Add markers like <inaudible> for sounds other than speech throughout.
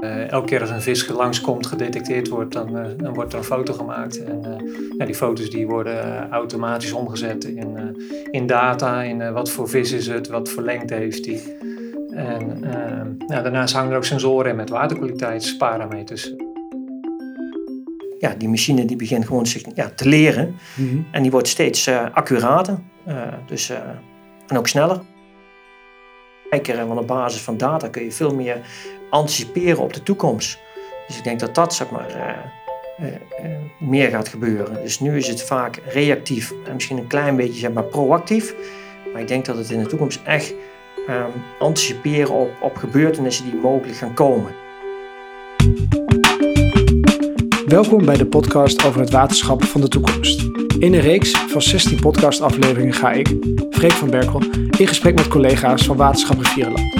Uh, elke keer als een vis langskomt, gedetecteerd wordt, dan, uh, dan wordt er een foto gemaakt. En uh, ja, die foto's die worden automatisch omgezet in, in data, in wat voor vis is het, wat voor lengte heeft die. En daarnaast hangen er ook sensoren in met waterkwaliteitsparameters. Ja, die machine die begint gewoon zich ja, te leren mm -hmm. en die wordt steeds accurater dus, en ook sneller. Want op basis van data kun je veel meer anticiperen op de toekomst. Dus ik denk dat dat zeg maar, uh, uh, uh, meer gaat gebeuren. Dus nu is het vaak reactief en misschien een klein beetje zeg maar, proactief. Maar ik denk dat het in de toekomst echt ehm, anticiperen op, op gebeurtenissen die mogelijk gaan komen. Welkom bij de podcast over het waterschap van de toekomst. In een reeks van 16 podcastafleveringen ga ik, Freek van Berkel, in gesprek met collega's van Waterschap Rivierenland.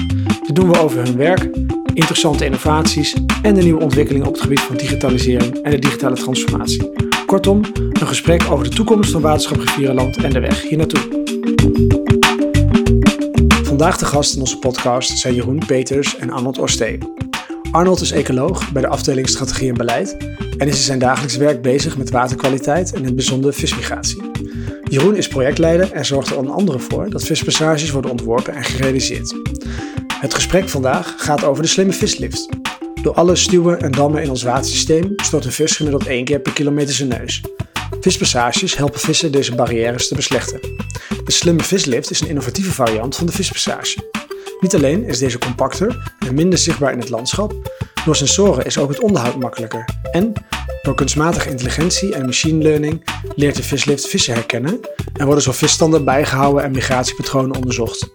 Dit doen we over hun werk, interessante innovaties en de nieuwe ontwikkelingen op het gebied van digitalisering en de digitale transformatie. Kortom, een gesprek over de toekomst van Waterschap Rivierenland en de weg hier naartoe. Vandaag de gast in onze podcast zijn Jeroen Peters en Arnold Oostee. Arnold is ecoloog bij de afdeling Strategie en Beleid en is in zijn dagelijks werk bezig met waterkwaliteit en in het bijzonder vismigratie. Jeroen is projectleider en zorgt er onder andere voor dat vispassages worden ontworpen en gerealiseerd. Het gesprek vandaag gaat over de slimme vislift. Door alle stuwen en dammen in ons watersysteem stoot een vis gemiddeld één keer per kilometer zijn neus. Vispassages helpen vissen deze barrières te beslechten. De slimme vislift is een innovatieve variant van de vispassage. Niet alleen is deze compacter en minder zichtbaar in het landschap, door sensoren is ook het onderhoud makkelijker. En door kunstmatige intelligentie en machine learning leert de vislift vissen herkennen en worden zo visstanden bijgehouden en migratiepatronen onderzocht.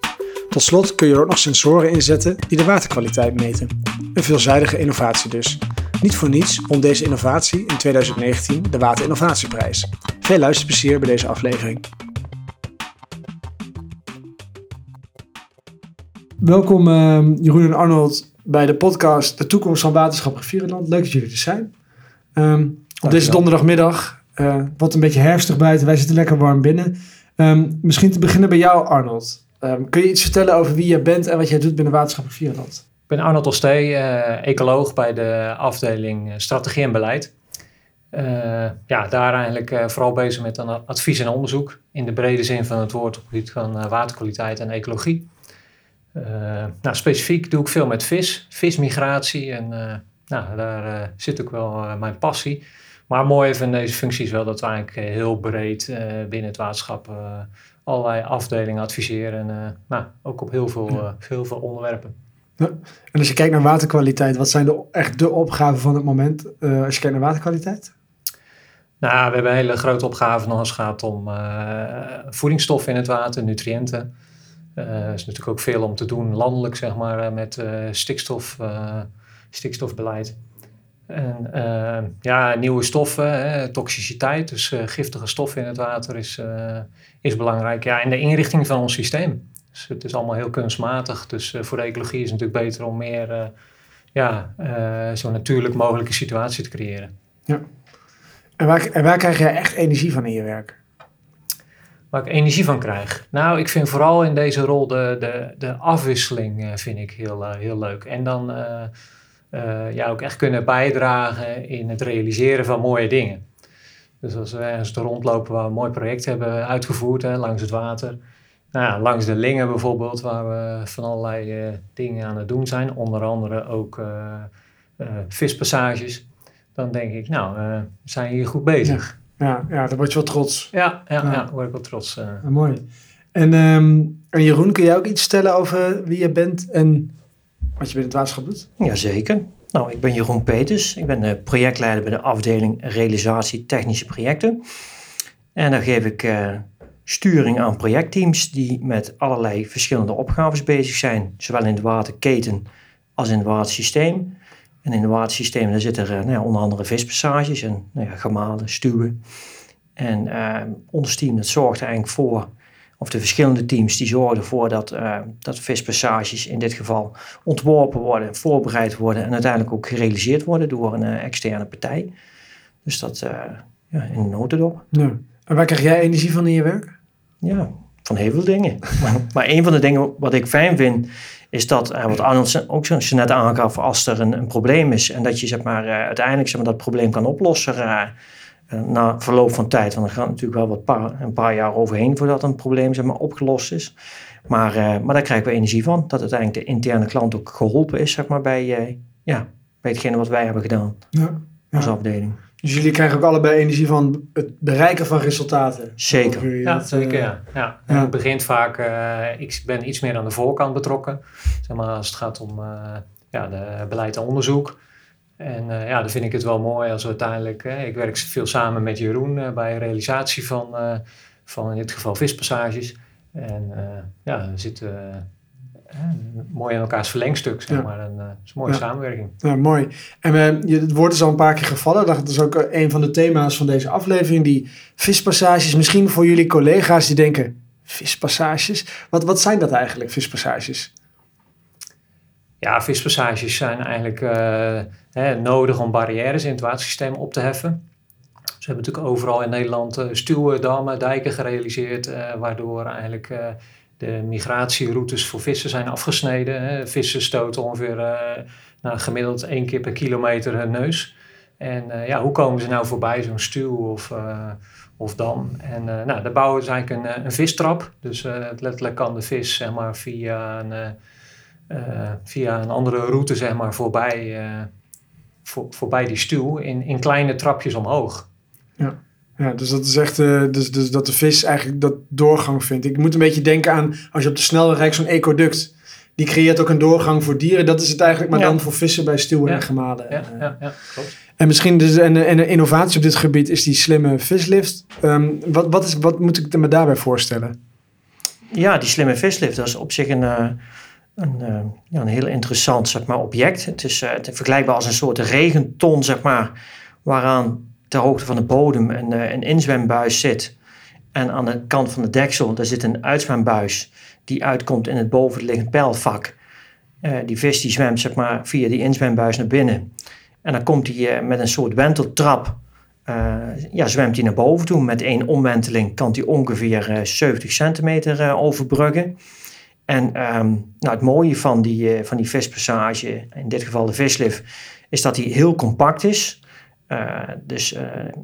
Tot slot kun je er ook nog sensoren inzetten die de waterkwaliteit meten. Een veelzijdige innovatie dus. Niet voor niets won deze innovatie in 2019 de Waterinnovatieprijs. Veel luisterplezier bij deze aflevering. Welkom uh, Jeroen en Arnold bij de podcast De Toekomst van Waterschap Rivierenland. Leuk dat jullie er zijn. Um, op deze donderdagmiddag, uh, wat een beetje herfstig buiten, wij zitten lekker warm binnen. Um, misschien te beginnen bij jou Arnold. Um, kun je iets vertellen over wie je bent en wat jij doet binnen Waterschap Rivierenland? Ik ben Arnold Ostee, uh, ecoloog bij de afdeling Strategie en Beleid. Uh, ja, daar eigenlijk vooral bezig met advies en onderzoek in de brede zin van het woord op het gebied van waterkwaliteit en ecologie. Nou, specifiek doe ik veel met vis, vismigratie. En nou, daar zit ook wel mijn passie. Maar mooi van deze functie is wel dat we eigenlijk heel breed binnen het waterschap allerlei afdelingen adviseren. En nou, ook op heel veel, ja. heel veel onderwerpen. Ja. En als je kijkt naar waterkwaliteit, wat zijn de, echt de opgaven van het moment als je kijkt naar waterkwaliteit? Nou, we hebben een hele grote opgave nog als het gaat om voedingsstoffen in het water, nutriënten. Uh, er is natuurlijk ook veel om te doen landelijk, zeg maar, eh, met uh, stikstof, uh, stikstofbeleid. En ja, nieuwe stoffen, hè, toxiciteit, dus giftige stoffen in het water is, is belangrijk. Ja, en de inrichting van ons systeem. Dus het is allemaal heel kunstmatig. Dus voor de ecologie is het natuurlijk beter om meer ja, zo natuurlijk mogelijke situatie te creëren. Ja. En waar, en waar krijg jij echt energie van in je werk? waar ik energie van krijg. Nou, ik vind vooral in deze rol de, de, de afwisseling vind ik heel, heel leuk. En dan uh, ja, ook echt kunnen bijdragen in het realiseren van mooie dingen. Dus als we ergens rondlopen waar we een mooi project hebben uitgevoerd, hè, langs het water. Nou ja, langs de Lingen bijvoorbeeld, waar we van allerlei dingen aan het doen zijn. Onder andere ook vispassages. Dan denk ik, nou, we zijn hier goed bezig. Ja, ja, dan word je wel trots. Ja, ja, ja. ja word ik wel trots. Mooi. En, um, en Jeroen, kun jij ook iets vertellen over wie je bent en wat je binnen het waterschap doet? Jazeker. Nou, ik ben Jeroen Peters. Ik ben de projectleider bij de afdeling Realisatie Technische Projecten. En daar geef ik uh, sturing aan projectteams die met allerlei verschillende opgaves bezig zijn. Zowel in de waterketen als in het watersysteem. En in het watersysteem daar zitten er nou ja, onder andere vispassages en nou ja, gemalen, stuwen. En ons team dat zorgt er eigenlijk voor, of de verschillende teams die zorgen ervoor dat, uh, dat vispassages in dit geval ontworpen worden, voorbereid worden en uiteindelijk ook gerealiseerd worden door een uh, externe partij. Dus dat ja, in een notendop. Ja. En waar krijg jij energie van in je werk? Ja, van heel veel dingen. <laughs> maar een van de dingen wat ik fijn vind, is dat, uh, wat Arnold ook zo net aangaf, als er een, een, probleem is en dat je zeg maar, uiteindelijk zeg maar, dat probleem kan oplossen na verloop van tijd. Want er gaat natuurlijk wel wat paar, een paar jaar overheen voordat een probleem zeg maar, opgelost is. Maar, maar daar krijgen we energie van, dat uiteindelijk de interne klant ook geholpen is zeg maar, bij, ja, bij hetgene wat wij hebben gedaan ja, ja. als afdeling. Dus jullie krijgen ook allebei energie van het bereiken van resultaten. Zeker. Ja, zeker. Ja. Ja. ja. Het begint vaak, uh, ik ben iets meer aan de voorkant betrokken. Zeg maar als het gaat om uh, ja, de beleid en onderzoek. En uh, ja, dan vind ik het wel mooi als we uiteindelijk, ik werk veel samen met Jeroen bij realisatie van, van in dit geval vispassages. En ja, er zitten mooi in elkaars verlengstuk, zeg maar. Een, uh, is een mooie samenwerking. Ja, mooi. En uh, je, het woord is al een paar keer gevallen. Dat is ook een van de thema's van deze aflevering. Die vispassages. Misschien voor jullie collega's die denken, vispassages? Wat, wat zijn dat eigenlijk, vispassages? Ja, vispassages zijn eigenlijk uh, hè, nodig om barrières in het watersysteem op te heffen. Ze hebben natuurlijk overal in Nederland uh, stuwen, dammen, dijken gerealiseerd, waardoor eigenlijk de migratieroutes voor vissen zijn afgesneden. Hè. Vissen stoten ongeveer nou, gemiddeld één keer per kilometer hun neus. En ja, hoe komen ze nou voorbij zo'n stuw of, of dam? En nou, daar bouwen ze eigenlijk een, een vistrap. Dus letterlijk kan de vis zeg maar, via, een, via een andere route zeg maar, voorbij, voor, voorbij die stuw in, in kleine trapjes omhoog. Ja. Ja, dus dat is echt, uh, dus, dus dat de vis eigenlijk dat doorgang vindt. Ik moet een beetje denken aan, als je op de snelweg rijdt, zo'n ecoduct. Die creëert ook een doorgang voor dieren. Dat is het eigenlijk, maar dan voor vissen bij stuwen ja. en gemalen. Ja, ja, ja, klopt. En misschien dus een, een innovatie op dit gebied is die slimme vislift. Um, wat, wat, is, wat moet ik me daarbij voorstellen? Ja, die slimme vislift, dat is op zich een, uh, een, uh, ja, een heel interessant zeg maar, object. Het is, het is vergelijkbaar als een soort regenton, zeg maar, waaraan ter hoogte van de bodem een, eh, een inzwembuis zit. En aan de kant van de deksel, daar zit een uitzwembuis die uitkomt in het bovenliggend pijlvak. Die vis die zwemt zeg maar, via die inzwembuis naar binnen. En dan komt hij met een soort wenteltrap, ja, zwemt hij naar boven toe. Met één omwenteling kan hij ongeveer 70 centimeter overbruggen. En um, nou, het mooie van die, van die vispassage, in dit geval de vislift, is dat hij heel compact is. Uh, dus uh,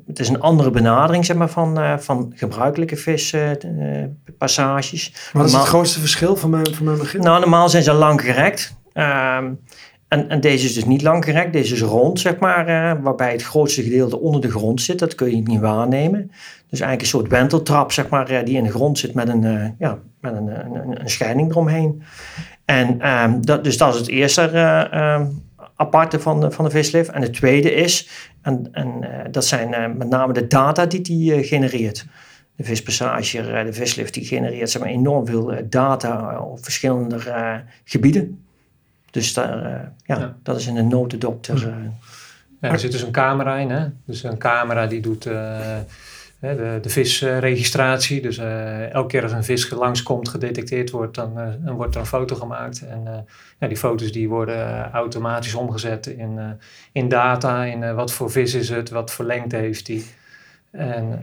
het is een andere benadering zeg maar, van, uh, van gebruikelijke vispassages. Wat is het grootste verschil van mijn, van mijn begrip? Nou, normaal zijn ze langgerekt. Ehm, en, en deze is dus niet langgerekt, deze is rond, zeg maar, waarbij het grootste gedeelte onder de grond zit. Dat kun je niet waarnemen. Dus eigenlijk een soort wenteltrap, zeg maar, die in de grond zit met een, ja, met een, een, een scheiding eromheen. En um, dat, dus dat is het eerste ehm, aparte van de, van de vislift. En het tweede is, en, en dat zijn met name de data die die genereert. De vispassage, de vislift, die genereert zeg maar, enorm veel data op verschillende gebieden. Dus daar, ja, ja, dat is in een notendokter. Ja, er zit dus een camera in. Hè? Dus een camera die doet de, de visregistratie. Dus elke keer als een vis langskomt, gedetecteerd wordt, dan, dan, wordt er een foto gemaakt. En ja, die foto's die worden automatisch omgezet in, in data, in wat voor vis is het, wat voor lengte heeft die. En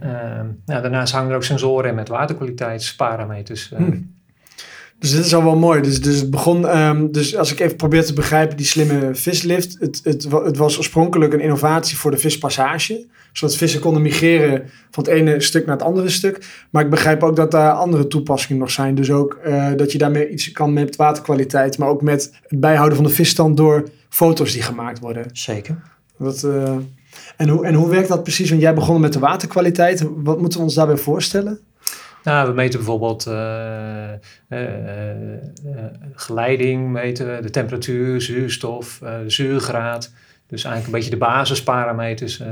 ja, daarnaast hangen er ook sensoren in met waterkwaliteitsparameters. Hmm. Dus dit is al wel mooi. Dus, dus het begon, um, dus als ik even probeer te begrijpen, die slimme vislift. Het, het, het was oorspronkelijk een innovatie voor de vispassage. Zodat vissen konden migreren van het ene stuk naar het andere stuk. Maar ik begrijp ook dat daar andere toepassingen nog zijn. Dus ook uh, dat je daarmee iets kan met waterkwaliteit. Maar ook met het bijhouden van de visstand door foto's die gemaakt worden. Zeker. Dat, uh, en, hoe, en hoe werkt dat precies? Want jij begon met de waterkwaliteit. Wat moeten we ons daarbij voorstellen? Nou, we meten bijvoorbeeld uh, uh, geleiding, meten de temperatuur, zuurstof, zuurgraad. Dus eigenlijk een beetje de basisparameters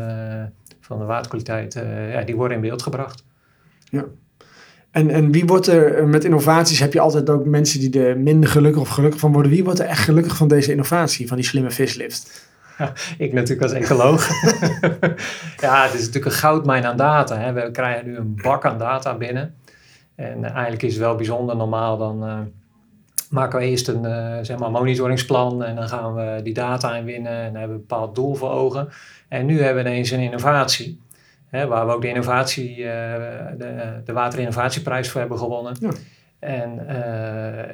van de waterkwaliteit, ja, die worden in beeld gebracht. Ja. En, en wie wordt er met innovaties? Heb je altijd ook mensen die er minder gelukkig of gelukkig van worden? Wie wordt er echt gelukkig van deze innovatie, van die slimme vislift? Ja, ik natuurlijk als ecoloog. <laughs> ja, het is natuurlijk een goudmijn aan data. Hè. We krijgen nu een bak aan data binnen. En eigenlijk is het wel bijzonder. Normaal dan uh, maken we eerst een uh, zeg maar monitoringsplan en dan gaan we die data inwinnen en hebben we een bepaald doel voor ogen. En nu hebben we ineens een innovatie. Hè, waar we ook de, innovatie, de, de waterinnovatieprijs voor hebben gewonnen. Ja. En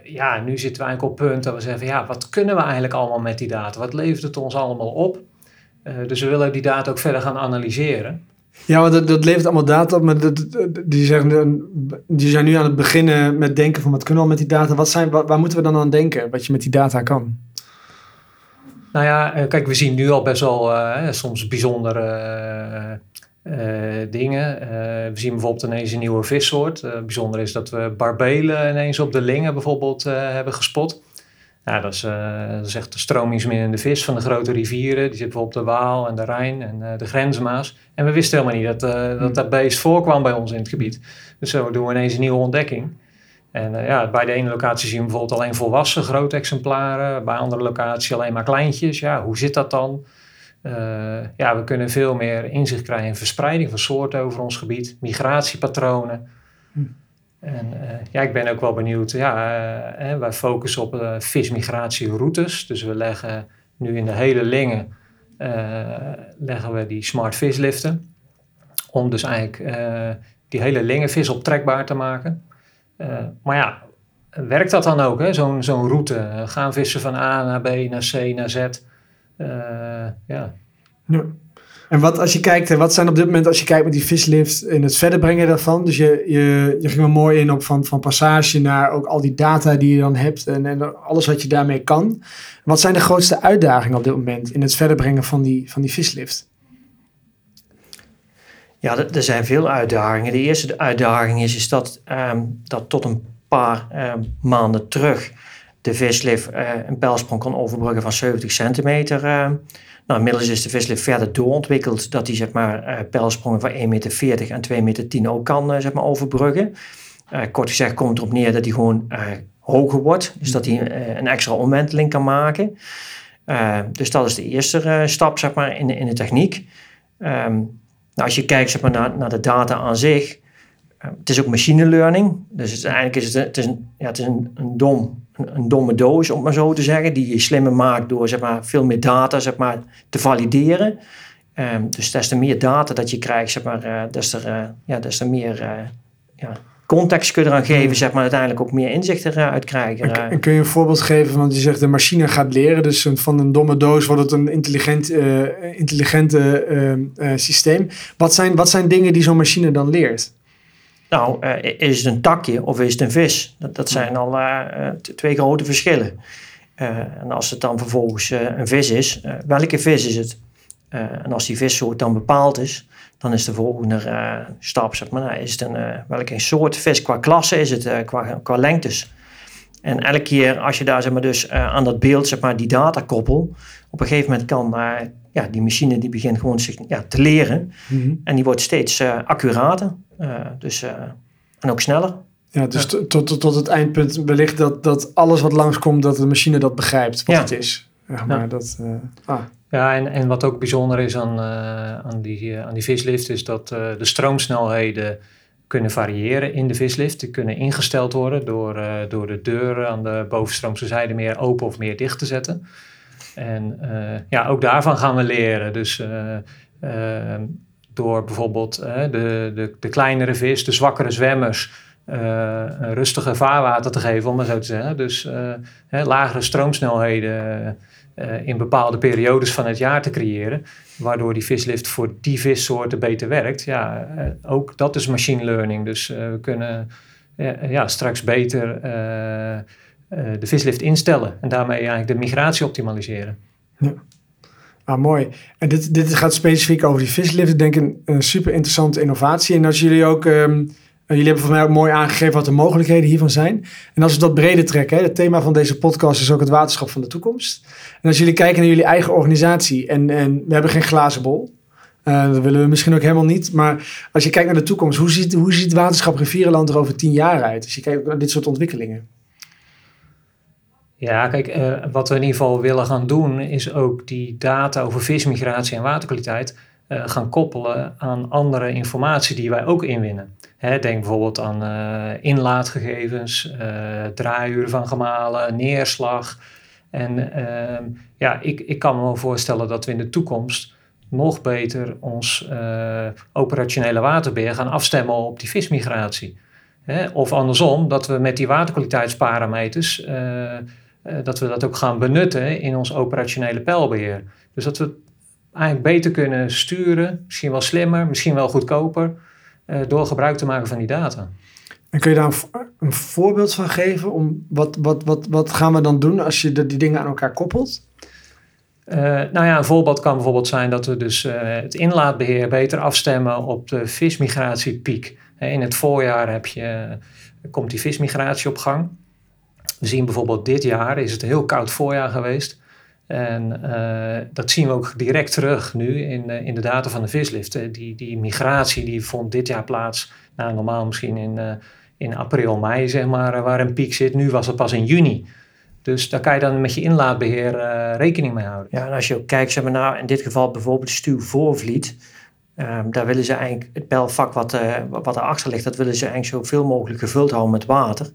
ja, nu zitten we eigenlijk op het punt dat we zeggen, ja, wat kunnen we eigenlijk allemaal met die data? Wat levert het ons allemaal op? dus we willen die data ook verder gaan analyseren. Ja, want dat, dat levert allemaal data op, maar die, zeggen, die zijn nu aan het beginnen met denken van wat kunnen we al met die data? Wat zijn, waar, moeten we dan aan denken, wat je met die data kan? Nou ja, eh, kijk, we zien nu al best wel uh, soms bijzondere dingen. we zien bijvoorbeeld ineens een nieuwe vissoort. bijzonder is dat we barbelen ineens op de Lingen bijvoorbeeld hebben gespot. Ja, dat is, uh, dat is echt de stromingsminnende vis van de grote rivieren. Die zit bijvoorbeeld op de Waal en de Rijn en uh, de Grensmaas. En we wisten helemaal niet dat, uh, dat hmm. dat beest voorkwam bij ons in het gebied. Dus zo doen we ineens een nieuwe ontdekking. En ja, bij de ene locatie zien we bijvoorbeeld alleen volwassen grote exemplaren. Bij andere locaties alleen maar kleintjes. Ja, hoe zit dat dan? ja, we kunnen veel meer inzicht krijgen in verspreiding van soorten over ons gebied. Migratiepatronen. Hmm. En uh, ja, ik ben ook wel benieuwd. Ja, uh, wij focussen op uh, vismigratieroutes. Dus we leggen nu in de hele Lingen leggen we die smart visliften. Om dus eigenlijk die hele Lingen vis optrekbaar te maken. maar ja, werkt dat dan ook, zo'n zo'n route? gaan vissen van A naar B, naar C, naar Z? ja. ja. En wat als je kijkt, wat zijn op dit moment, als je kijkt met die vislift in het verder brengen daarvan. Dus je, je, je ging er mooi in op van, van passage naar ook al die data die je dan hebt en, en alles wat je daarmee kan. Wat zijn de grootste uitdagingen op dit moment in het verder brengen van die, van die vislift? Ja, er zijn veel uitdagingen. De eerste uitdaging is, is dat, um, dat tot een paar um, maanden terug de vislift uh, een pijlsprong kan overbruggen van 70 centimeter. Uh, nou, inmiddels is de vislift verder doorontwikkeld dat hij zeg maar, uh, pijlsprongen van 1,40 meter en 2,10 meter ook kan uh, zeg maar, overbruggen. Uh, kort gezegd komt erop neer dat hij gewoon hoger wordt. Dus dat hij een extra omwenteling kan maken. dus dat is de eerste stap zeg maar, in, in de techniek. Um, nou, als je kijkt zeg maar, naar, naar de data aan zich, het is ook machine learning. Dus het, eigenlijk is het, het is een, ja, het is een, een dom een, domme doos, om maar zo te zeggen, die je slimmer maakt door zeg maar, veel meer data zeg maar, te valideren. Um, dus des te meer data dat je krijgt, zeg maar, uh, des, te, uh, ja, des te meer uh, ja, context kun je eraan geven, zeg maar, uiteindelijk ook meer inzicht eruit krijgen. En, kun je een voorbeeld geven, want je zegt de machine gaat leren, dus van een domme doos wordt het een intelligent, intelligente ehm, systeem. Wat zijn, wat zijn dingen die zo'n machine dan leert? Nou, uh, is het een takje of is het een vis? Dat, dat zijn al uh, twee grote verschillen. en als het dan vervolgens een vis is, welke vis is het? en als die vissoort dan bepaald is, dan is de volgende stap, zeg maar, nou, is het een, welke soort vis qua klasse is het, qua, qua lengtes? En elke keer als je daar zeg maar, dus, aan dat beeld zeg maar, die data koppel, op een gegeven moment kan ja, die machine die begint gewoon zich ja, te leren. Mhm. En die wordt steeds accurater. Eh, dus, eh, en ook sneller. Ja, dus tot, tot, tot het eindpunt wellicht dat, dat alles wat langskomt, dat de machine dat begrijpt wat het is. Ja, maar dat, uh, ah. ja en, en wat ook bijzonder is aan, aan, die, aan die vislift, is dat de stroomsnelheden kunnen variëren in de vislift. Die kunnen ingesteld worden door, door de deuren aan de bovenstroomse zijde meer open of meer dicht te zetten. En ja, ook daarvan gaan we leren. Dus door bijvoorbeeld de, de, de kleinere vis, de zwakkere zwemmers, uh, een rustige vaarwater te geven, om maar zo te zeggen. Dus uh, lagere stroomsnelheden uh, in bepaalde periodes van het jaar te creëren, waardoor die vislift voor die vissoorten beter werkt. Ja, ook dat is machine learning. Dus we kunnen ja, straks beter de vislift instellen en daarmee eigenlijk de migratie optimaliseren. Ja. Ah, mooi. En dit, dit gaat specifiek over die vislift. Ik denk een, een super interessante innovatie. En als jullie ook, um, jullie hebben voor mij ook mooi aangegeven wat de mogelijkheden hiervan zijn. En als we dat breder trekken, hè, het thema van deze podcast is ook het waterschap van de toekomst. En als jullie kijken naar jullie eigen organisatie en, en we hebben geen glazen bol. Uh, dat willen we misschien ook helemaal niet. Maar als je kijkt naar de toekomst, hoe ziet, hoe ziet waterschap Rivierenland er over tien jaar uit? Als je kijkt naar dit soort ontwikkelingen. Ja, kijk, uh, wat we in ieder geval willen gaan doen, is ook die data over vismigratie en waterkwaliteit uh, gaan koppelen aan andere informatie die wij ook inwinnen. Hè, denk bijvoorbeeld aan uh, inlaatgegevens, draaiuren van gemalen, neerslag. En ehm, ja, ik, ik kan me wel voorstellen dat we in de toekomst nog beter ons operationele waterbeheer gaan afstemmen op die vismigratie. Hè? Of andersom, dat we met die waterkwaliteitsparameters, dat we dat ook gaan benutten in ons operationele pijlbeheer. Dus dat we eigenlijk beter kunnen sturen, misschien wel slimmer, misschien wel goedkoper, door gebruik te maken van die data. En kun je daar een, voorbeeld van geven? Om wat, wat, wat, wat gaan we dan doen als je de, die dingen aan elkaar koppelt? Uh, nou ja, een voorbeeld kan bijvoorbeeld zijn dat we dus uh, het inlaatbeheer beter afstemmen op de vismigratiepiek. In het voorjaar heb je, komt die vismigratie op gang. We zien bijvoorbeeld dit jaar is het een heel koud voorjaar geweest. En uh, dat zien we ook direct terug nu in, in de data van de vislift. Die, die migratie die vond dit jaar plaats, nou, normaal misschien in in april, mei, zeg maar, eh, waar een piek zit. Nu was het pas in juni. Dus daar kan je dan met je inlaatbeheer rekening mee houden. Ja, en als je kijkt, zeg maar, naar in dit geval bijvoorbeeld Stuw Voorvliet. Um, daar willen ze eigenlijk het pijlvak wat, wat erachter ligt, dat willen ze eigenlijk zoveel mogelijk gevuld houden met water.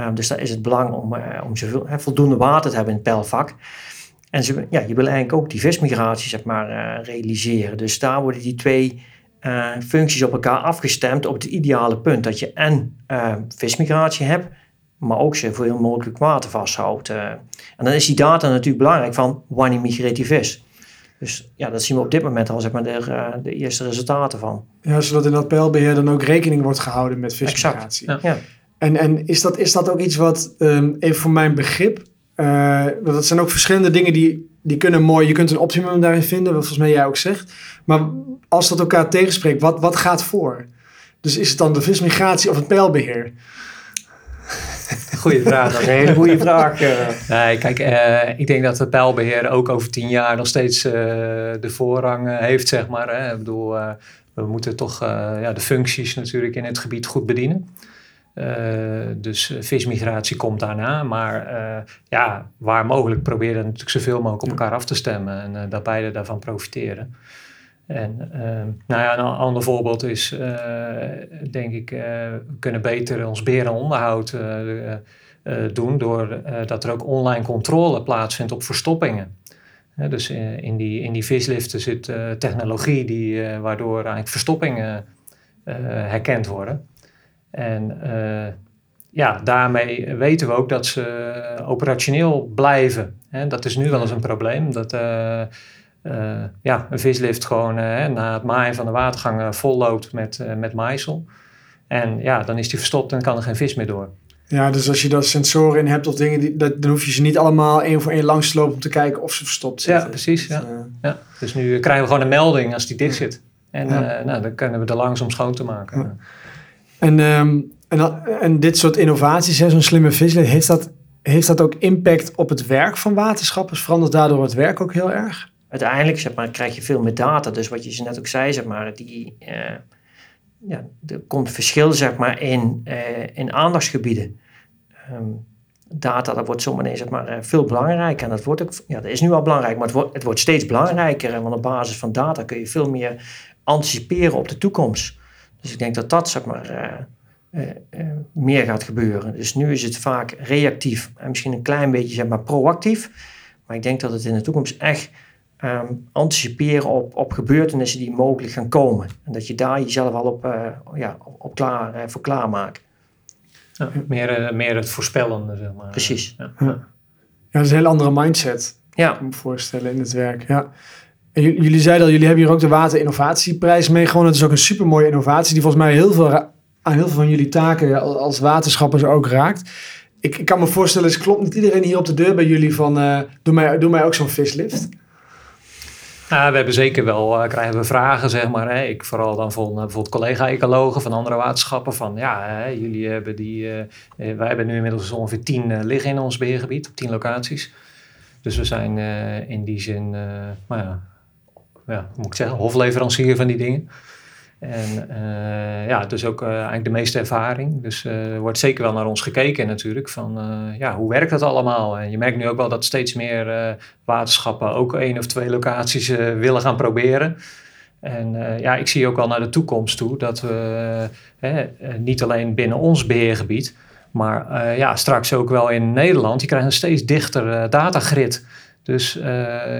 Um, dus daar is het belang om, uh, om zoveel, voldoende water te hebben in het pijlvak. En ze, ja, je wil eigenlijk ook die vismigratie zeg maar, realiseren. Dus daar worden die twee uh, functies op elkaar afgestemd op het ideale punt. Dat je en uh, vismigratie hebt, maar ook zoveel mogelijk water vasthoudt. Uh, en dan is die data natuurlijk belangrijk van wanneer migreert die vis. Dus ja, dat zien we op dit moment al zeg maar, de, de eerste resultaten van. Ja, zodat in dat pijlbeheer dan ook rekening wordt gehouden met vismigratie. Ja. En, en is, dat, is dat ook iets wat, um, even voor mijn begrip, dat zijn ook verschillende dingen die, die kunnen mooi, je kunt een optimum daarin vinden, wat volgens mij jij ook zegt. Maar als dat elkaar tegenspreekt, wat, wat gaat voor? Dus is het dan de vismigratie of het pijlbeheer? Goeie vraag. Dat is een hele goede vraag. Eh. Nee, kijk, uh, ik denk dat het pijlbeheer ook over tien jaar nog steeds uh, de voorrang heeft, zeg maar. Hè. Ik bedoel, we moeten toch ja, de functies natuurlijk in het gebied goed bedienen. Dus vismigratie komt daarna. Maar ja, waar mogelijk proberen we natuurlijk zoveel mogelijk op elkaar af te stemmen. En dat beide daarvan profiteren. En ehm, nou ja, een ander voorbeeld is, uh, denk ik, uh, we kunnen beter ons berenonderhoud doen doordat er ook online controle plaatsvindt op verstoppingen. dus in, die, in die visliften zit technologie die, waardoor eigenlijk verstoppingen herkend worden. En ja, daarmee weten we ook dat ze operationeel blijven. dat is nu wel eens een probleem. Dat, uh, ja, een vislift gewoon uh, na het maaien van de watergang uh, vol loopt met, met maaisel. En ja, dan is die verstopt en kan er geen vis meer door. Ja, dus als je daar sensoren in hebt of dingen, die, dat, dan hoef je ze niet allemaal één voor één langs te lopen om te kijken of ze verstopt zitten. Ja, precies. Ja. Dus, ja. dus nu krijgen we gewoon een melding als die dicht zit. En nou, dan kunnen we er langs om schoon te maken. En, um, en, en dit soort innovaties, zo'n slimme vislift, heeft dat, heeft dat ook impact op het werk van waterschappers? Verandert daardoor het werk ook heel erg? uiteindelijk zeg maar, krijg je veel meer data. Dus wat je net ook zei, zeg maar, die, uh, ja, er komt verschil zeg maar, in, uh, in aandachtsgebieden. Um, data, dat wordt zomaar zeg maar, uh, veel belangrijker. En dat, wordt ook, ja, dat is nu al belangrijk, maar het wordt, het wordt steeds belangrijker. En op basis van data kun je veel meer anticiperen op de toekomst. Dus ik denk dat dat zeg maar, meer gaat gebeuren. Dus nu is het vaak reactief en misschien een klein beetje zeg maar, proactief. Maar ik denk dat het in de toekomst echt um, anticiperen op, op gebeurtenissen die mogelijk gaan komen. En dat je daar jezelf al op, uh, ja, op klaar, uh, voor klaarmaakt. Ja, meer, uh, meer het voorspellende, zeg maar. Precies. Ja. ja. dat is een hele andere mindset. Ja. Ik me voorstellen in het werk. Ja. Jullie zeiden al, jullie hebben hier ook de Waterinnovatieprijs mee gewonnen. Het is ook een supermooie innovatie die volgens mij heel veel, aan heel veel van jullie taken als waterschappers ook raakt. Ik, ik kan me voorstellen, het klopt niet iedereen hier op de deur bij jullie van, uh, doe, mij, doe mij ook zo'n vislift. Ja, we hebben zeker wel, uh, krijgen we vragen, zeg maar. Hè. Ik vooral dan van uh, bijvoorbeeld collega-ecologen van andere waterschappen. Van ja, hè, jullie hebben die, wij hebben nu inmiddels ongeveer tien liggen in ons beheergebied, op tien locaties. Dus we zijn in die zin, maar ja, ja, moet ik zeggen, hofleverancier van die dingen. En uh, ja, dus ook uh, eigenlijk de meeste ervaring. Dus uh, er wordt zeker wel naar ons gekeken natuurlijk. Van ja, hoe werkt dat allemaal? En je merkt nu ook wel dat steeds meer waterschappen ook één of twee locaties willen gaan proberen. En ja, ik zie ook al naar de toekomst toe dat we niet alleen binnen ons beheergebied, maar ja, straks ook wel in Nederland, je krijgt een steeds dichter datagrid. Dus uh,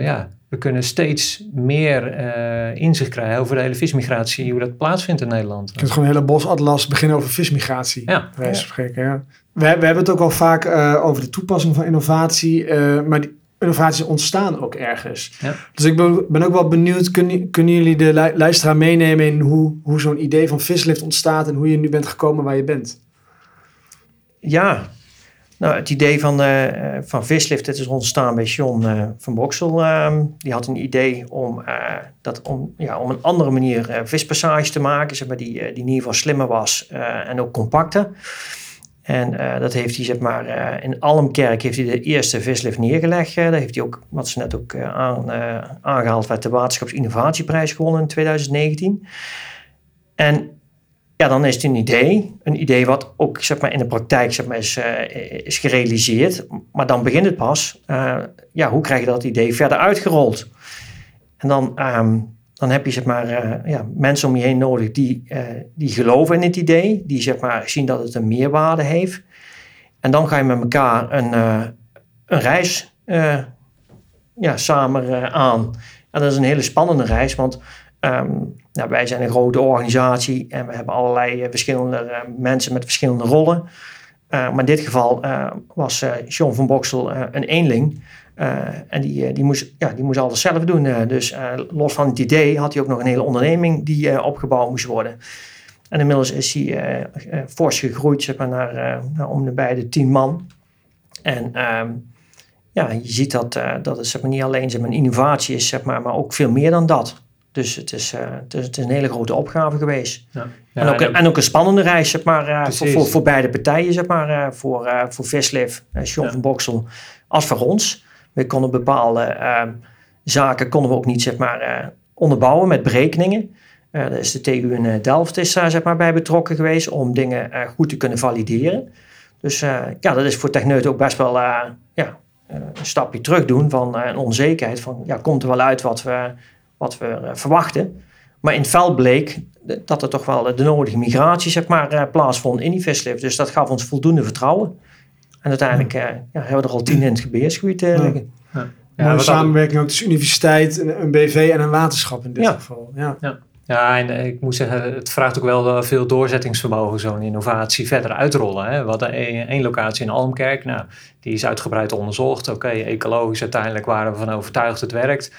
ja, we kunnen steeds meer uh, inzicht krijgen over de hele vismigratie, hoe dat plaatsvindt in Nederland. Je kunt gewoon een hele bosatlas beginnen over vismigratie. Ja. Spreken, ja. We, we, hebben het ook al vaak uh, over de toepassing van innovatie, maar die innovaties ontstaan ook ergens. Ja. Dus ik ben, ben, ook wel benieuwd, kunnen, kunnen jullie de luisteraar meenemen in hoe, hoe zo'n idee van vislift ontstaat en hoe je nu bent gekomen waar je bent? Ja, nou, het idee van, uh, van Vislift is ontstaan bij John uh, van Boksel. Uh, die had een idee om, dat om, ja, om een andere manier vispassages te maken, zeg maar, die, die in ieder geval slimmer was en ook compacter. En dat heeft hij, zeg maar, in Almkerk heeft hij de eerste vislift neergelegd. daar heeft hij ook, wat ze net ook aan, aangehaald werd, de Waterschapsinnovatieprijs gewonnen in 2019. En ja, dan is het een idee. Een idee wat ook zeg maar, in de praktijk zeg maar, is, uh, is gerealiseerd. Maar dan begint het pas. Uh, ja, hoe krijg je dat idee verder uitgerold? En dan, um, dan heb je zeg maar, uh, ja, mensen om je heen nodig die, die geloven in het idee. Die zeg maar, zien dat het een meerwaarde heeft. En dan ga je met elkaar een, een reis ja, samen aan. En dat is een hele spannende reis, want Nou, wij zijn een grote organisatie en we hebben allerlei verschillende uh, mensen met verschillende rollen. Uh, maar in dit geval was John van Boksel een eenling. en die, die, moest, ja, die moest alles zelf doen. dus los van het idee had hij ook nog een hele onderneming die opgebouwd moest worden. En inmiddels is hij fors gegroeid zeg maar, naar, naar om de bij de tien man. En um, ja, je ziet dat, dat het zeg maar, niet alleen zeg maar, een innovatie is, zeg maar, maar ook veel meer dan dat. Dus het is, uh, het, is, het is, een hele grote opgave geweest. Ja. Ja, en, ook, en, ook, een spannende reis, zeg maar, uh, voor, voor, voor, beide partijen, zeg maar. Uh, voor, voor Visliv, ja. van Boksel, als voor ons. We konden bepaalde ehm, zaken konden we ook niet, zeg maar, onderbouwen met berekeningen. daar is de TU in Delft is daar, zeg maar, bij betrokken geweest om dingen goed te kunnen valideren. Dus ja, dat is voor techneuten ook best wel ja, een stapje terug doen van een onzekerheid. Van, ja, komt er wel uit wat we wat we uh, verwachten. Maar in het veld bleek dat er toch wel de nodige migratie zeg maar, uh, plaatsvond in die vislift. Dus dat gaf ons voldoende vertrouwen. En uiteindelijk uh, ja, hebben we er al tien in het gebiedsgebied liggen. Ja. Samenwerking ook tussen universiteit, een, een, BV en een waterschap in dit geval. Ja. Ja. Ja, en ik moet zeggen, het vraagt ook wel veel doorzettingsvermogen, zo'n innovatie verder uitrollen. Hè. We hadden één locatie in Almkerk, nou, die is uitgebreid onderzocht. Oké, okay, ecologisch uiteindelijk waren we van overtuigd het werkt.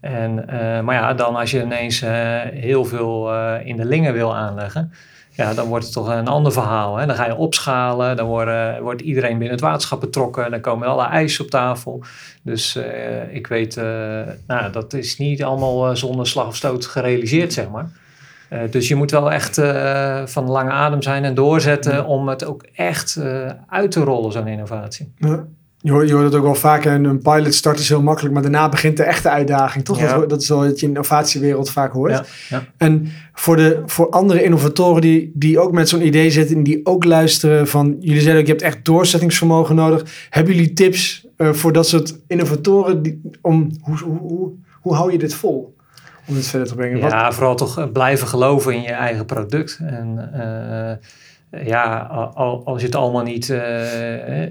En, uh, maar ja, dan als je ineens uh, heel veel uh, in de lingen wil aanleggen, ja, dan wordt het toch een ander verhaal. Hè? Dan ga je opschalen, dan worden, wordt iedereen binnen het waterschap betrokken, dan komen alle eisen op tafel. Dus ik weet, nou, dat is niet allemaal zonder slag of stoot gerealiseerd, zeg maar. dus je moet wel echt van lange adem zijn en doorzetten ja. om het ook echt uit te rollen, zo'n innovatie. Ja. Je hoort, je hoort het ook wel vaker, een pilot start is heel makkelijk, maar daarna begint de echte uitdaging, toch? Ja. Dat, dat is wel wat je in de innovatiewereld vaak hoort. Ja, ja. En voor, de, voor andere innovatoren die, die ook met zo'n idee zitten en die ook luisteren van, jullie zeiden ook, je hebt echt doorzettingsvermogen nodig. Hebben jullie tips uh, voor dat soort innovatoren, die, om, hoe, hoe, hoe, hoe hou je dit vol? Om dit verder te brengen? Ja, Wat? vooral toch blijven geloven in je eigen product. En uh, ja, als je het allemaal niet, uh,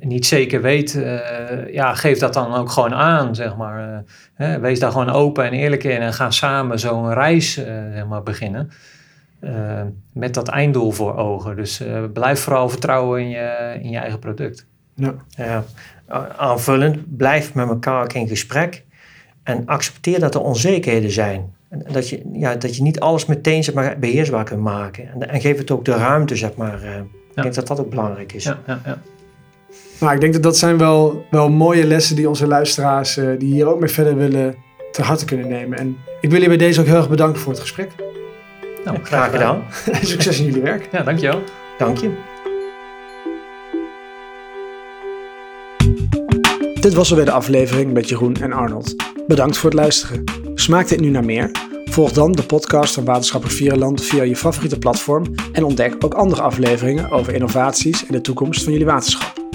niet zeker weet, uh, ja, geef dat dan ook gewoon aan, zeg maar. Uh, wees daar gewoon open en eerlijk in en ga samen zo'n reis zeg maar, beginnen. met dat einddoel voor ogen. Dus blijf vooral vertrouwen in je, in je eigen product. Ja. ja. Aanvullend, blijf met elkaar in gesprek en accepteer dat er onzekerheden zijn. Dat je, ja, dat je niet alles meteen zeg maar, beheersbaar kunt maken. En, en geef het ook de ruimte, zeg maar. Uh, ja. Ik denk dat dat ook belangrijk is. Ja, ja, ja. Nou, ik denk dat dat zijn wel, wel mooie lessen die onze luisteraars uh, die hier ook mee verder willen ter harte kunnen nemen. En ik wil je bij deze ook heel erg bedanken voor het gesprek. Nou, graag gedaan. <laughs> Succes in jullie werk. Ja, dankjewel. Dank je. Dit was alweer de aflevering met Jeroen en Arnold. Bedankt voor het luisteren. Smaakt dit nu naar meer? Volg dan de podcast van Waterschappen Vierenland via je favoriete platform en ontdek ook andere afleveringen over innovaties en de toekomst van jullie waterschap.